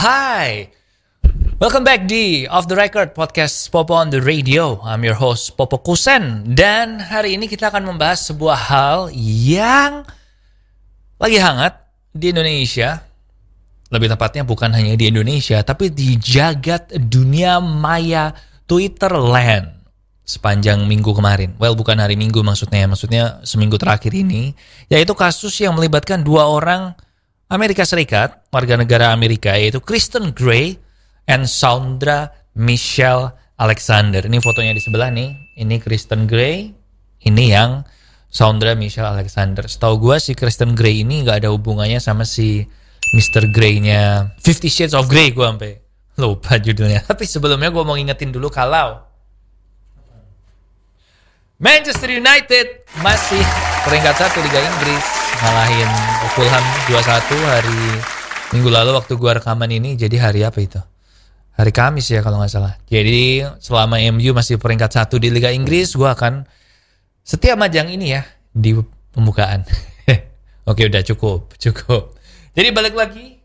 Hai. Welcome back di Off the Record Podcast Popo on the Radio. I'm your host Popo Kusen dan hari ini kita akan membahas sebuah hal yang lagi hangat di Indonesia. Lebih tepatnya bukan hanya di Indonesia tapi di jagat dunia maya Twitter land sepanjang minggu kemarin. Well, bukan hari Minggu maksudnya, maksudnya seminggu terakhir ini, yaitu kasus yang melibatkan dua orang Amerika Serikat, warga negara Amerika, yaitu Kristen Gray and Sandra Michelle Alexander. Ini fotonya di sebelah nih. Ini Kristen Gray, ini yang Sandra Michelle Alexander. Setahu gue si Kristen Gray ini nggak ada hubungannya sama si Mr. Gray-nya Fifty Shades of Grey gue sampai lupa judulnya. Tapi sebelumnya gue mau ngingetin dulu kalau Manchester United masih peringkat satu Liga Inggris ngalahin Fulham 2-1 hari minggu lalu waktu gua rekaman ini jadi hari apa itu? Hari Kamis ya kalau nggak salah. Jadi selama MU masih peringkat satu di Liga Inggris gua akan setiap majang ini ya di pembukaan. Oke udah cukup cukup. Jadi balik lagi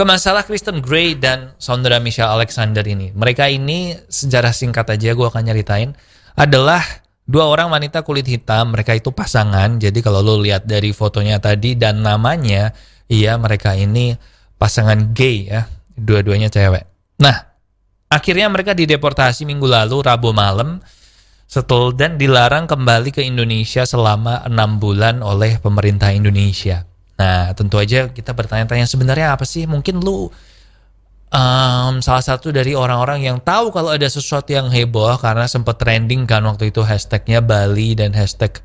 ke masalah Kristen Gray dan Sandra Michelle Alexander ini. Mereka ini sejarah singkat aja gue akan nyeritain adalah dua orang wanita kulit hitam. Mereka itu pasangan. Jadi kalau lo lihat dari fotonya tadi dan namanya, iya mereka ini pasangan gay ya. Dua-duanya cewek. Nah, akhirnya mereka dideportasi minggu lalu Rabu malam setel dan dilarang kembali ke Indonesia selama enam bulan oleh pemerintah Indonesia. Nah, tentu aja kita bertanya-tanya sebenarnya apa sih? Mungkin lu um, salah satu dari orang-orang yang tahu kalau ada sesuatu yang heboh karena sempat trending kan waktu itu hashtagnya Bali dan hashtag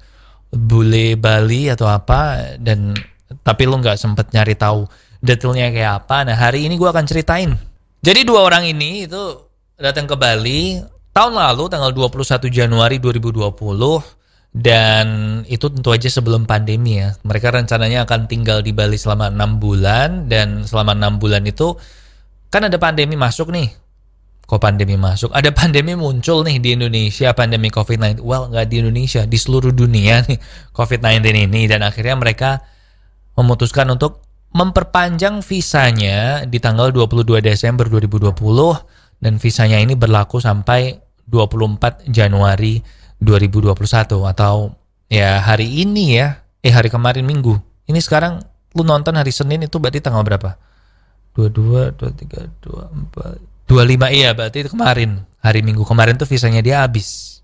bule Bali atau apa dan tapi lu nggak sempet nyari tahu detailnya kayak apa. Nah hari ini gue akan ceritain. Jadi dua orang ini itu datang ke Bali tahun lalu tanggal 21 Januari 2020 dan itu tentu aja sebelum pandemi ya. Mereka rencananya akan tinggal di Bali selama enam bulan dan selama enam bulan itu kan ada pandemi masuk nih. Kok pandemi masuk? Ada pandemi muncul nih di Indonesia, pandemi COVID-19. Well, nggak di Indonesia, di seluruh dunia nih COVID-19 ini. Dan akhirnya mereka memutuskan untuk memperpanjang visanya di tanggal 22 Desember 2020 dan visanya ini berlaku sampai 24 Januari 2021 atau ya hari ini ya, eh hari kemarin Minggu. Ini sekarang lu nonton hari Senin itu berarti tanggal berapa? 22, 23, 24, 25 iya berarti itu kemarin. Hari Minggu kemarin tuh visanya dia habis.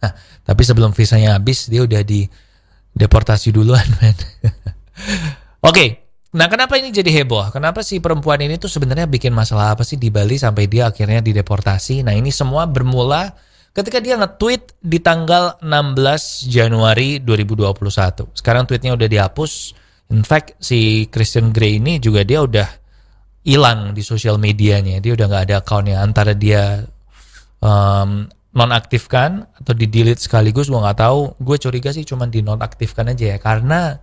Nah, tapi sebelum visanya habis dia udah di deportasi duluan, men. Oke, okay. Nah, kenapa ini jadi heboh? Kenapa si perempuan ini tuh sebenarnya bikin masalah apa sih di Bali sampai dia akhirnya dideportasi? Nah, ini semua bermula ketika dia nge-tweet di tanggal 16 Januari 2021. Sekarang tweetnya udah dihapus. In fact, si Christian Grey ini juga dia udah hilang di sosial medianya. Dia udah nggak ada accountnya. Antara dia um, nonaktifkan atau di delete sekaligus, gue nggak tahu. Gue curiga sih cuma di nonaktifkan aja ya, karena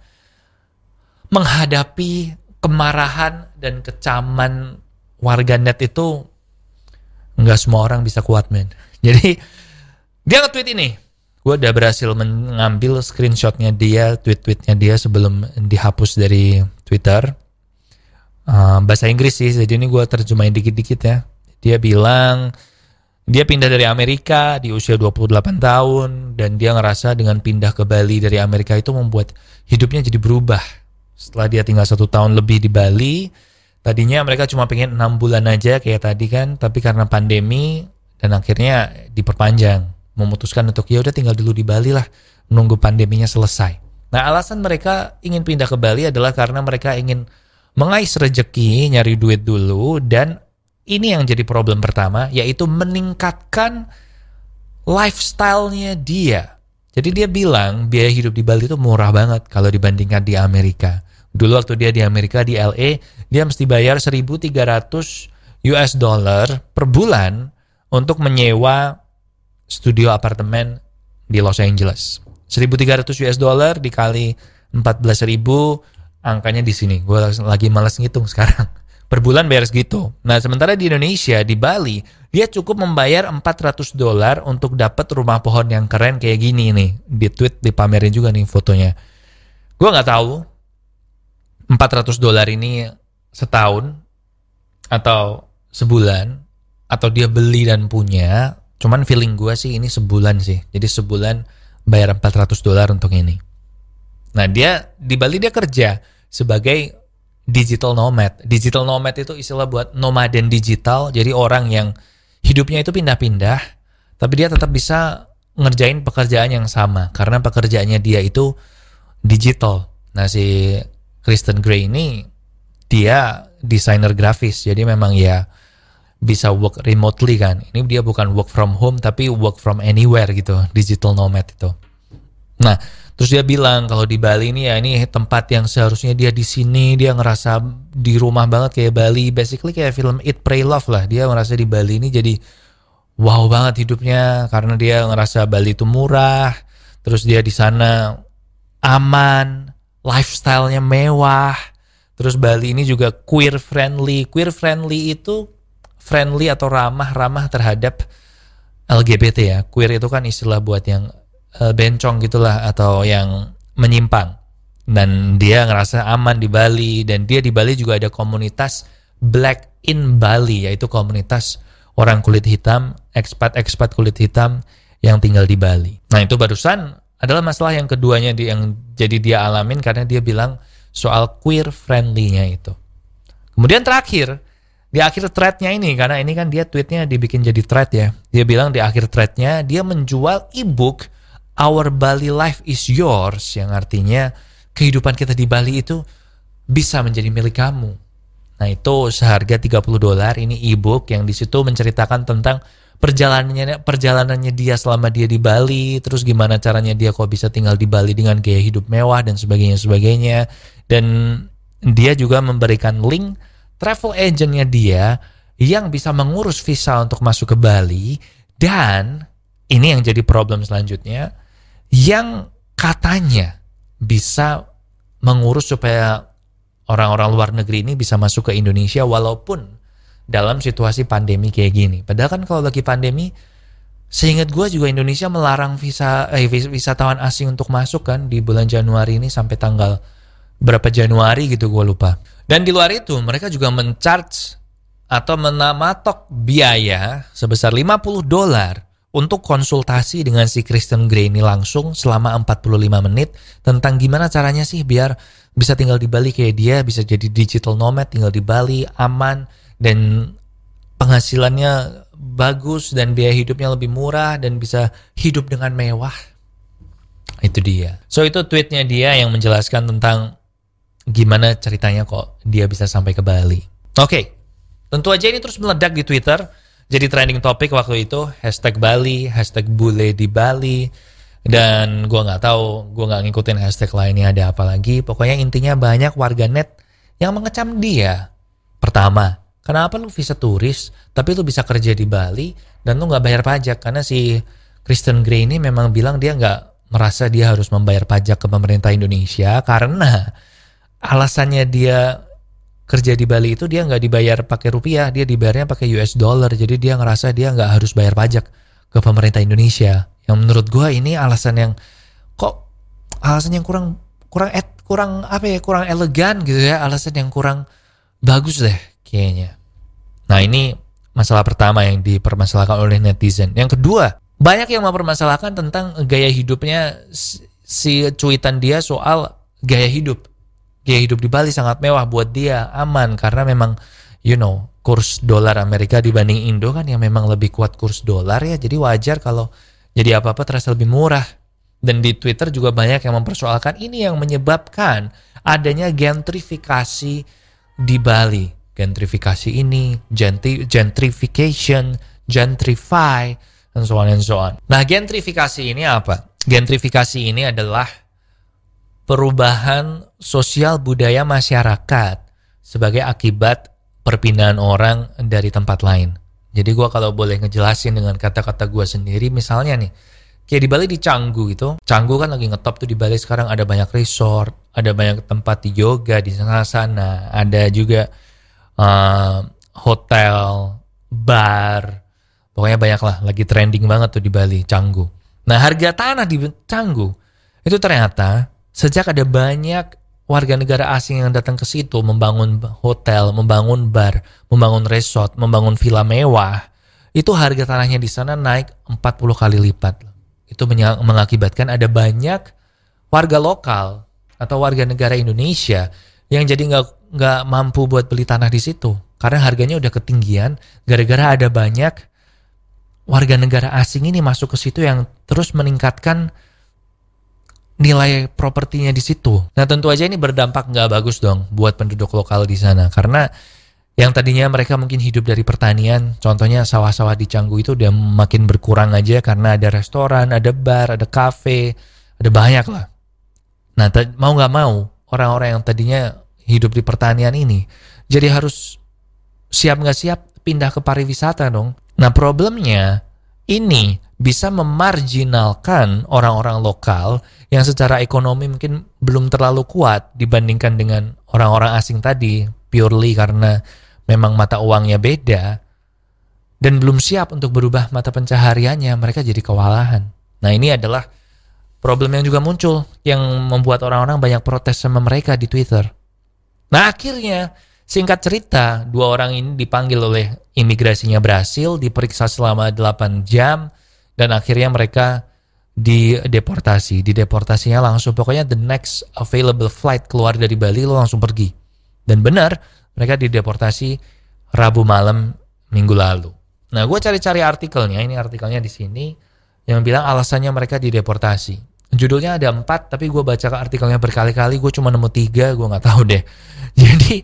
menghadapi kemarahan dan kecaman warganet itu nggak semua orang bisa kuat men. Jadi dia nge-tweet ini. Gue udah berhasil mengambil screenshotnya dia, tweet-tweetnya dia sebelum dihapus dari Twitter. Uh, bahasa Inggris sih, jadi ini gue terjemahin dikit-dikit ya. Dia bilang dia pindah dari Amerika di usia 28 tahun dan dia ngerasa dengan pindah ke Bali dari Amerika itu membuat hidupnya jadi berubah. Setelah dia tinggal satu tahun lebih di Bali, tadinya mereka cuma pengen enam bulan aja kayak tadi kan, tapi karena pandemi dan akhirnya diperpanjang memutuskan untuk ya udah tinggal dulu di Bali lah menunggu pandeminya selesai. Nah alasan mereka ingin pindah ke Bali adalah karena mereka ingin mengais rejeki, nyari duit dulu dan ini yang jadi problem pertama yaitu meningkatkan lifestyle-nya dia. Jadi dia bilang biaya hidup di Bali itu murah banget kalau dibandingkan di Amerika. Dulu waktu dia di Amerika di LA, dia mesti bayar 1.300 US dollar per bulan untuk menyewa studio apartemen di Los Angeles. 1300 US dollar dikali 14.000 angkanya di sini. Gue lagi males ngitung sekarang. Per bulan bayar segitu. Nah, sementara di Indonesia, di Bali, dia cukup membayar 400 dolar untuk dapat rumah pohon yang keren kayak gini nih. Di tweet, dipamerin juga nih fotonya. Gue nggak tahu 400 dolar ini setahun atau sebulan atau dia beli dan punya cuman feeling gue sih ini sebulan sih jadi sebulan bayar 400 dolar untuk ini nah dia di Bali dia kerja sebagai digital nomad. Digital nomad itu istilah buat nomaden digital. Jadi orang yang hidupnya itu pindah-pindah tapi dia tetap bisa ngerjain pekerjaan yang sama karena pekerjaannya dia itu digital. Nah si Kristen Gray ini dia desainer grafis. Jadi memang ya bisa work remotely kan. Ini dia bukan work from home tapi work from anywhere gitu digital nomad itu nah terus dia bilang kalau di Bali ini ya ini tempat yang seharusnya dia di sini dia ngerasa di rumah banget kayak Bali basically kayak film Eat Pray Love lah dia ngerasa di Bali ini jadi wow banget hidupnya karena dia ngerasa Bali itu murah terus dia di sana aman lifestyle-nya mewah. Terus Bali ini juga queer friendly. Queer friendly itu friendly atau ramah-ramah terhadap LGBT ya. Queer itu kan istilah buat yang uh, bencong gitulah atau yang menyimpang. Dan dia ngerasa aman di Bali dan dia di Bali juga ada komunitas Black in Bali yaitu komunitas orang kulit hitam, ekspat-ekspat kulit hitam yang tinggal di Bali. Nah, itu barusan adalah masalah yang keduanya di, yang jadi dia alamin karena dia bilang soal queer friendly-nya itu. Kemudian terakhir, di akhir threadnya ini, karena ini kan dia tweetnya dibikin jadi thread ya. Dia bilang di akhir threadnya, dia menjual ebook Our Bali Life is Yours, yang artinya kehidupan kita di Bali itu bisa menjadi milik kamu. Nah itu seharga 30 dolar, ini ebook yang di situ menceritakan tentang perjalanannya perjalanannya dia selama dia di Bali, terus gimana caranya dia kok bisa tinggal di Bali dengan gaya hidup mewah dan sebagainya sebagainya. Dan dia juga memberikan link travel agentnya dia yang bisa mengurus visa untuk masuk ke Bali dan ini yang jadi problem selanjutnya yang katanya bisa mengurus supaya orang-orang luar negeri ini bisa masuk ke Indonesia walaupun dalam situasi pandemi kayak gini. Padahal kan kalau lagi pandemi, seingat gue juga Indonesia melarang visa eh, wisatawan asing untuk masuk kan di bulan Januari ini sampai tanggal berapa Januari gitu gue lupa. Dan di luar itu mereka juga mencharge atau menamatok biaya sebesar 50 dolar untuk konsultasi dengan si Kristen Gray ini langsung selama 45 menit tentang gimana caranya sih biar bisa tinggal di Bali kayak dia, bisa jadi digital nomad, tinggal di Bali, aman, dan penghasilannya bagus dan biaya hidupnya lebih murah dan bisa hidup dengan mewah. Itu dia. So itu tweetnya dia yang menjelaskan tentang gimana ceritanya kok dia bisa sampai ke Bali. Oke, okay. tentu aja ini terus meledak di Twitter. Jadi trending topik waktu itu hashtag Bali, hashtag bule di Bali, dan gue nggak tahu, gue nggak ngikutin hashtag lainnya ada apa lagi. Pokoknya intinya banyak warganet yang mengecam dia. Pertama, Kenapa lu visa turis, tapi lu bisa kerja di Bali dan lu nggak bayar pajak? Karena si Kristen Gray ini memang bilang dia nggak merasa dia harus membayar pajak ke pemerintah Indonesia karena alasannya dia kerja di Bali itu dia nggak dibayar pakai rupiah, dia dibayarnya pakai US dollar. Jadi dia ngerasa dia nggak harus bayar pajak ke pemerintah Indonesia. Yang menurut gue ini alasan yang kok alasan yang kurang kurang et, kurang apa ya kurang elegan gitu ya, alasan yang kurang bagus deh kayaknya. Nah ini masalah pertama yang dipermasalahkan oleh netizen. Yang kedua, banyak yang mempermasalahkan tentang gaya hidupnya si cuitan dia soal gaya hidup. Gaya hidup di Bali sangat mewah buat dia, aman karena memang you know kurs dolar Amerika dibanding Indo kan yang memang lebih kuat kurs dolar ya. Jadi wajar kalau jadi apa-apa terasa lebih murah. Dan di Twitter juga banyak yang mempersoalkan ini yang menyebabkan adanya gentrifikasi di Bali gentrifikasi ini, gentri gentrification, gentrify, dan so on and so on. Nah, gentrifikasi ini apa? Gentrifikasi ini adalah perubahan sosial budaya masyarakat sebagai akibat perpindahan orang dari tempat lain. Jadi gue kalau boleh ngejelasin dengan kata-kata gue sendiri, misalnya nih, kayak di Bali di Canggu gitu. Canggu kan lagi ngetop tuh di Bali sekarang ada banyak resort, ada banyak tempat yoga di sana-sana, ada juga uh, hotel, bar, pokoknya banyak lah, lagi trending banget tuh di Bali, Canggu. Nah harga tanah di Canggu itu ternyata sejak ada banyak warga negara asing yang datang ke situ membangun hotel, membangun bar, membangun resort, membangun villa mewah, itu harga tanahnya di sana naik 40 kali lipat. Itu mengakibatkan ada banyak warga lokal atau warga negara Indonesia yang jadi nggak nggak mampu buat beli tanah di situ karena harganya udah ketinggian gara-gara ada banyak warga negara asing ini masuk ke situ yang terus meningkatkan nilai propertinya di situ. Nah tentu aja ini berdampak nggak bagus dong buat penduduk lokal di sana karena yang tadinya mereka mungkin hidup dari pertanian, contohnya sawah-sawah di Canggu itu udah makin berkurang aja karena ada restoran, ada bar, ada kafe, ada banyak lah. Nah mau nggak mau orang-orang yang tadinya hidup di pertanian ini jadi harus siap nggak siap pindah ke pariwisata dong. Nah problemnya ini bisa memarginalkan orang-orang lokal yang secara ekonomi mungkin belum terlalu kuat dibandingkan dengan orang-orang asing tadi purely karena memang mata uangnya beda dan belum siap untuk berubah mata pencahariannya mereka jadi kewalahan. Nah ini adalah problem yang juga muncul yang membuat orang-orang banyak protes sama mereka di Twitter. Nah akhirnya singkat cerita dua orang ini dipanggil oleh imigrasinya Brasil diperiksa selama 8 jam dan akhirnya mereka dideportasi. Dideportasinya langsung pokoknya the next available flight keluar dari Bali lo langsung pergi. Dan benar mereka dideportasi Rabu malam minggu lalu. Nah, gue cari-cari artikelnya. Ini artikelnya di sini yang bilang alasannya mereka dideportasi. Judulnya ada empat, tapi gue baca artikelnya berkali-kali. Gue cuma nemu tiga, gue nggak tahu deh. Jadi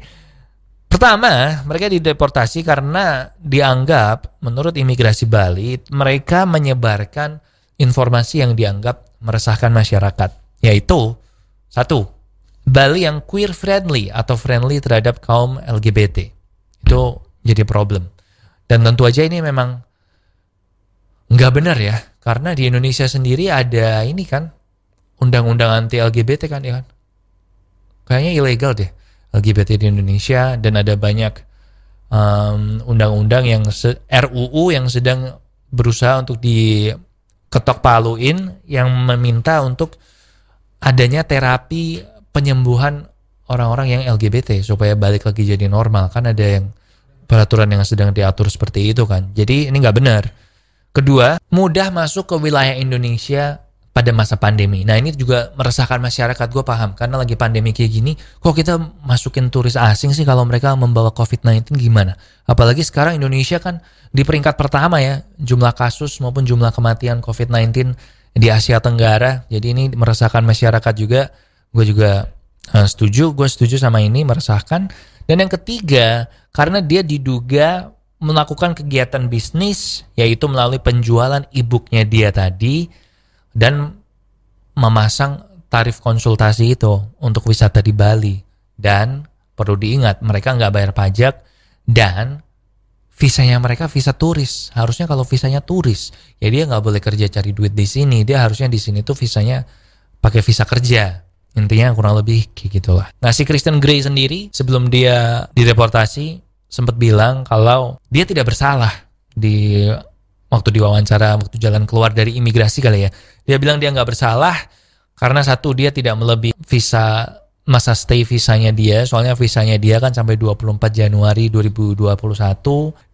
Pertama, mereka dideportasi karena dianggap menurut imigrasi Bali mereka menyebarkan informasi yang dianggap meresahkan masyarakat, yaitu satu, Bali yang queer friendly atau friendly terhadap kaum LGBT. Itu jadi problem. Dan tentu aja ini memang nggak benar ya, karena di Indonesia sendiri ada ini kan undang-undang anti LGBT kan ya kan. Kayaknya ilegal deh LGBT di Indonesia dan ada banyak undang-undang um, yang RUU yang sedang berusaha untuk diketok paluin yang meminta untuk adanya terapi penyembuhan orang-orang yang LGBT supaya balik lagi jadi normal. Kan ada yang peraturan yang sedang diatur seperti itu kan. Jadi ini nggak benar. Kedua mudah masuk ke wilayah Indonesia pada masa pandemi. Nah ini juga meresahkan masyarakat, gue paham. Karena lagi pandemi kayak gini, kok kita masukin turis asing sih kalau mereka membawa COVID-19 gimana? Apalagi sekarang Indonesia kan di peringkat pertama ya, jumlah kasus maupun jumlah kematian COVID-19 di Asia Tenggara. Jadi ini meresahkan masyarakat juga. Gue juga uh, setuju, gue setuju sama ini, meresahkan. Dan yang ketiga, karena dia diduga melakukan kegiatan bisnis, yaitu melalui penjualan e-booknya dia tadi, dan memasang tarif konsultasi itu untuk wisata di Bali. Dan perlu diingat mereka nggak bayar pajak dan visanya mereka visa turis. Harusnya kalau visanya turis, ya dia nggak boleh kerja cari duit di sini. Dia harusnya di sini tuh visanya pakai visa kerja. Intinya kurang lebih kayak gitulah. Nah si Kristen Gray sendiri sebelum dia dideportasi sempat bilang kalau dia tidak bersalah di waktu diwawancara waktu jalan keluar dari imigrasi kali ya dia bilang dia nggak bersalah karena satu dia tidak melebihi visa masa stay visanya dia. Soalnya visanya dia kan sampai 24 Januari 2021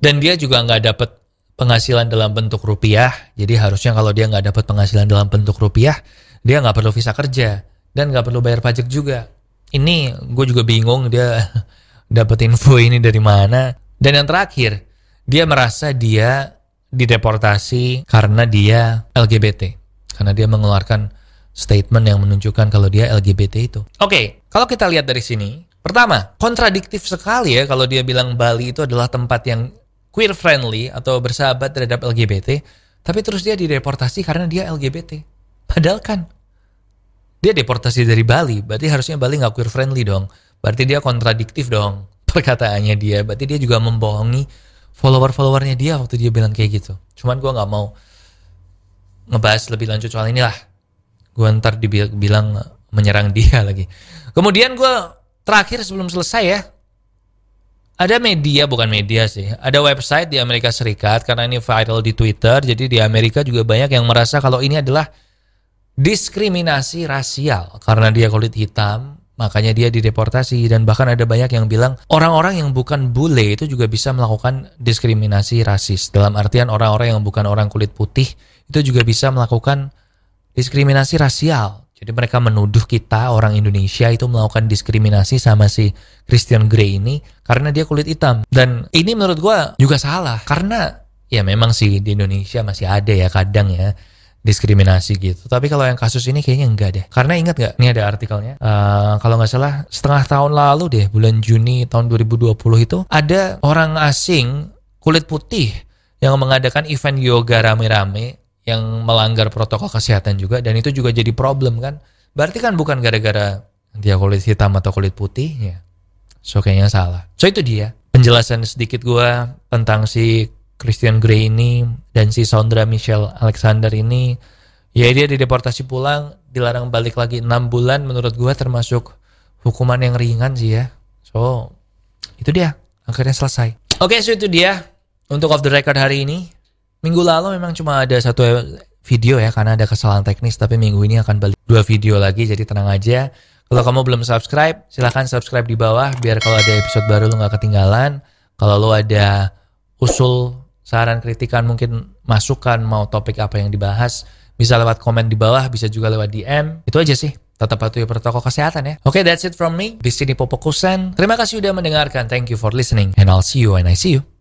dan dia juga nggak dapat penghasilan dalam bentuk rupiah. Jadi harusnya kalau dia nggak dapat penghasilan dalam bentuk rupiah dia nggak perlu visa kerja dan nggak perlu bayar pajak juga. Ini gue juga bingung dia dapat info ini dari mana. Dan yang terakhir dia merasa dia dideportasi karena dia LGBT. Karena dia mengeluarkan statement yang menunjukkan kalau dia LGBT itu. Oke, okay, kalau kita lihat dari sini, pertama, kontradiktif sekali ya kalau dia bilang Bali itu adalah tempat yang queer friendly atau bersahabat terhadap LGBT, tapi terus dia dideportasi karena dia LGBT. Padahal kan dia deportasi dari Bali, berarti harusnya Bali nggak queer friendly dong. Berarti dia kontradiktif dong perkataannya dia. Berarti dia juga membohongi follower-followernya dia waktu dia bilang kayak gitu. Cuman gue nggak mau ngebahas lebih lanjut soal inilah. Gue ntar dibilang menyerang dia lagi. Kemudian gue terakhir sebelum selesai ya, ada media bukan media sih, ada website di Amerika Serikat karena ini viral di Twitter. Jadi di Amerika juga banyak yang merasa kalau ini adalah diskriminasi rasial karena dia kulit hitam makanya dia dideportasi dan bahkan ada banyak yang bilang orang-orang yang bukan bule itu juga bisa melakukan diskriminasi rasis dalam artian orang-orang yang bukan orang kulit putih itu juga bisa melakukan diskriminasi rasial jadi mereka menuduh kita orang Indonesia itu melakukan diskriminasi sama si Christian Grey ini karena dia kulit hitam dan ini menurut gue juga salah karena ya memang sih di Indonesia masih ada ya kadang ya diskriminasi gitu. Tapi kalau yang kasus ini kayaknya enggak deh. Karena ingat nggak? Ini ada artikelnya. Uh, kalau nggak salah setengah tahun lalu deh, bulan Juni tahun 2020 itu ada orang asing kulit putih yang mengadakan event yoga rame-rame yang melanggar protokol kesehatan juga dan itu juga jadi problem kan. Berarti kan bukan gara-gara dia kulit hitam atau kulit putih ya. So kayaknya salah. So itu dia penjelasan sedikit gua tentang si Christian Grey ini dan si Sondra Michelle Alexander ini ya dia dideportasi pulang dilarang balik lagi 6 bulan menurut gue termasuk hukuman yang ringan sih ya so itu dia akhirnya selesai oke okay, so itu dia untuk off the record hari ini minggu lalu memang cuma ada satu video ya karena ada kesalahan teknis tapi minggu ini akan balik dua video lagi jadi tenang aja. Kalau kamu belum subscribe silahkan subscribe di bawah biar kalau ada episode baru lo nggak ketinggalan. Kalau lo ada usul saran kritikan mungkin masukan mau topik apa yang dibahas bisa lewat komen di bawah bisa juga lewat DM itu aja sih tetap patuhi protokol kesehatan ya. Oke okay, that's it from me. Di sini Popo Kusen. Terima kasih sudah mendengarkan. Thank you for listening and I'll see you when I see you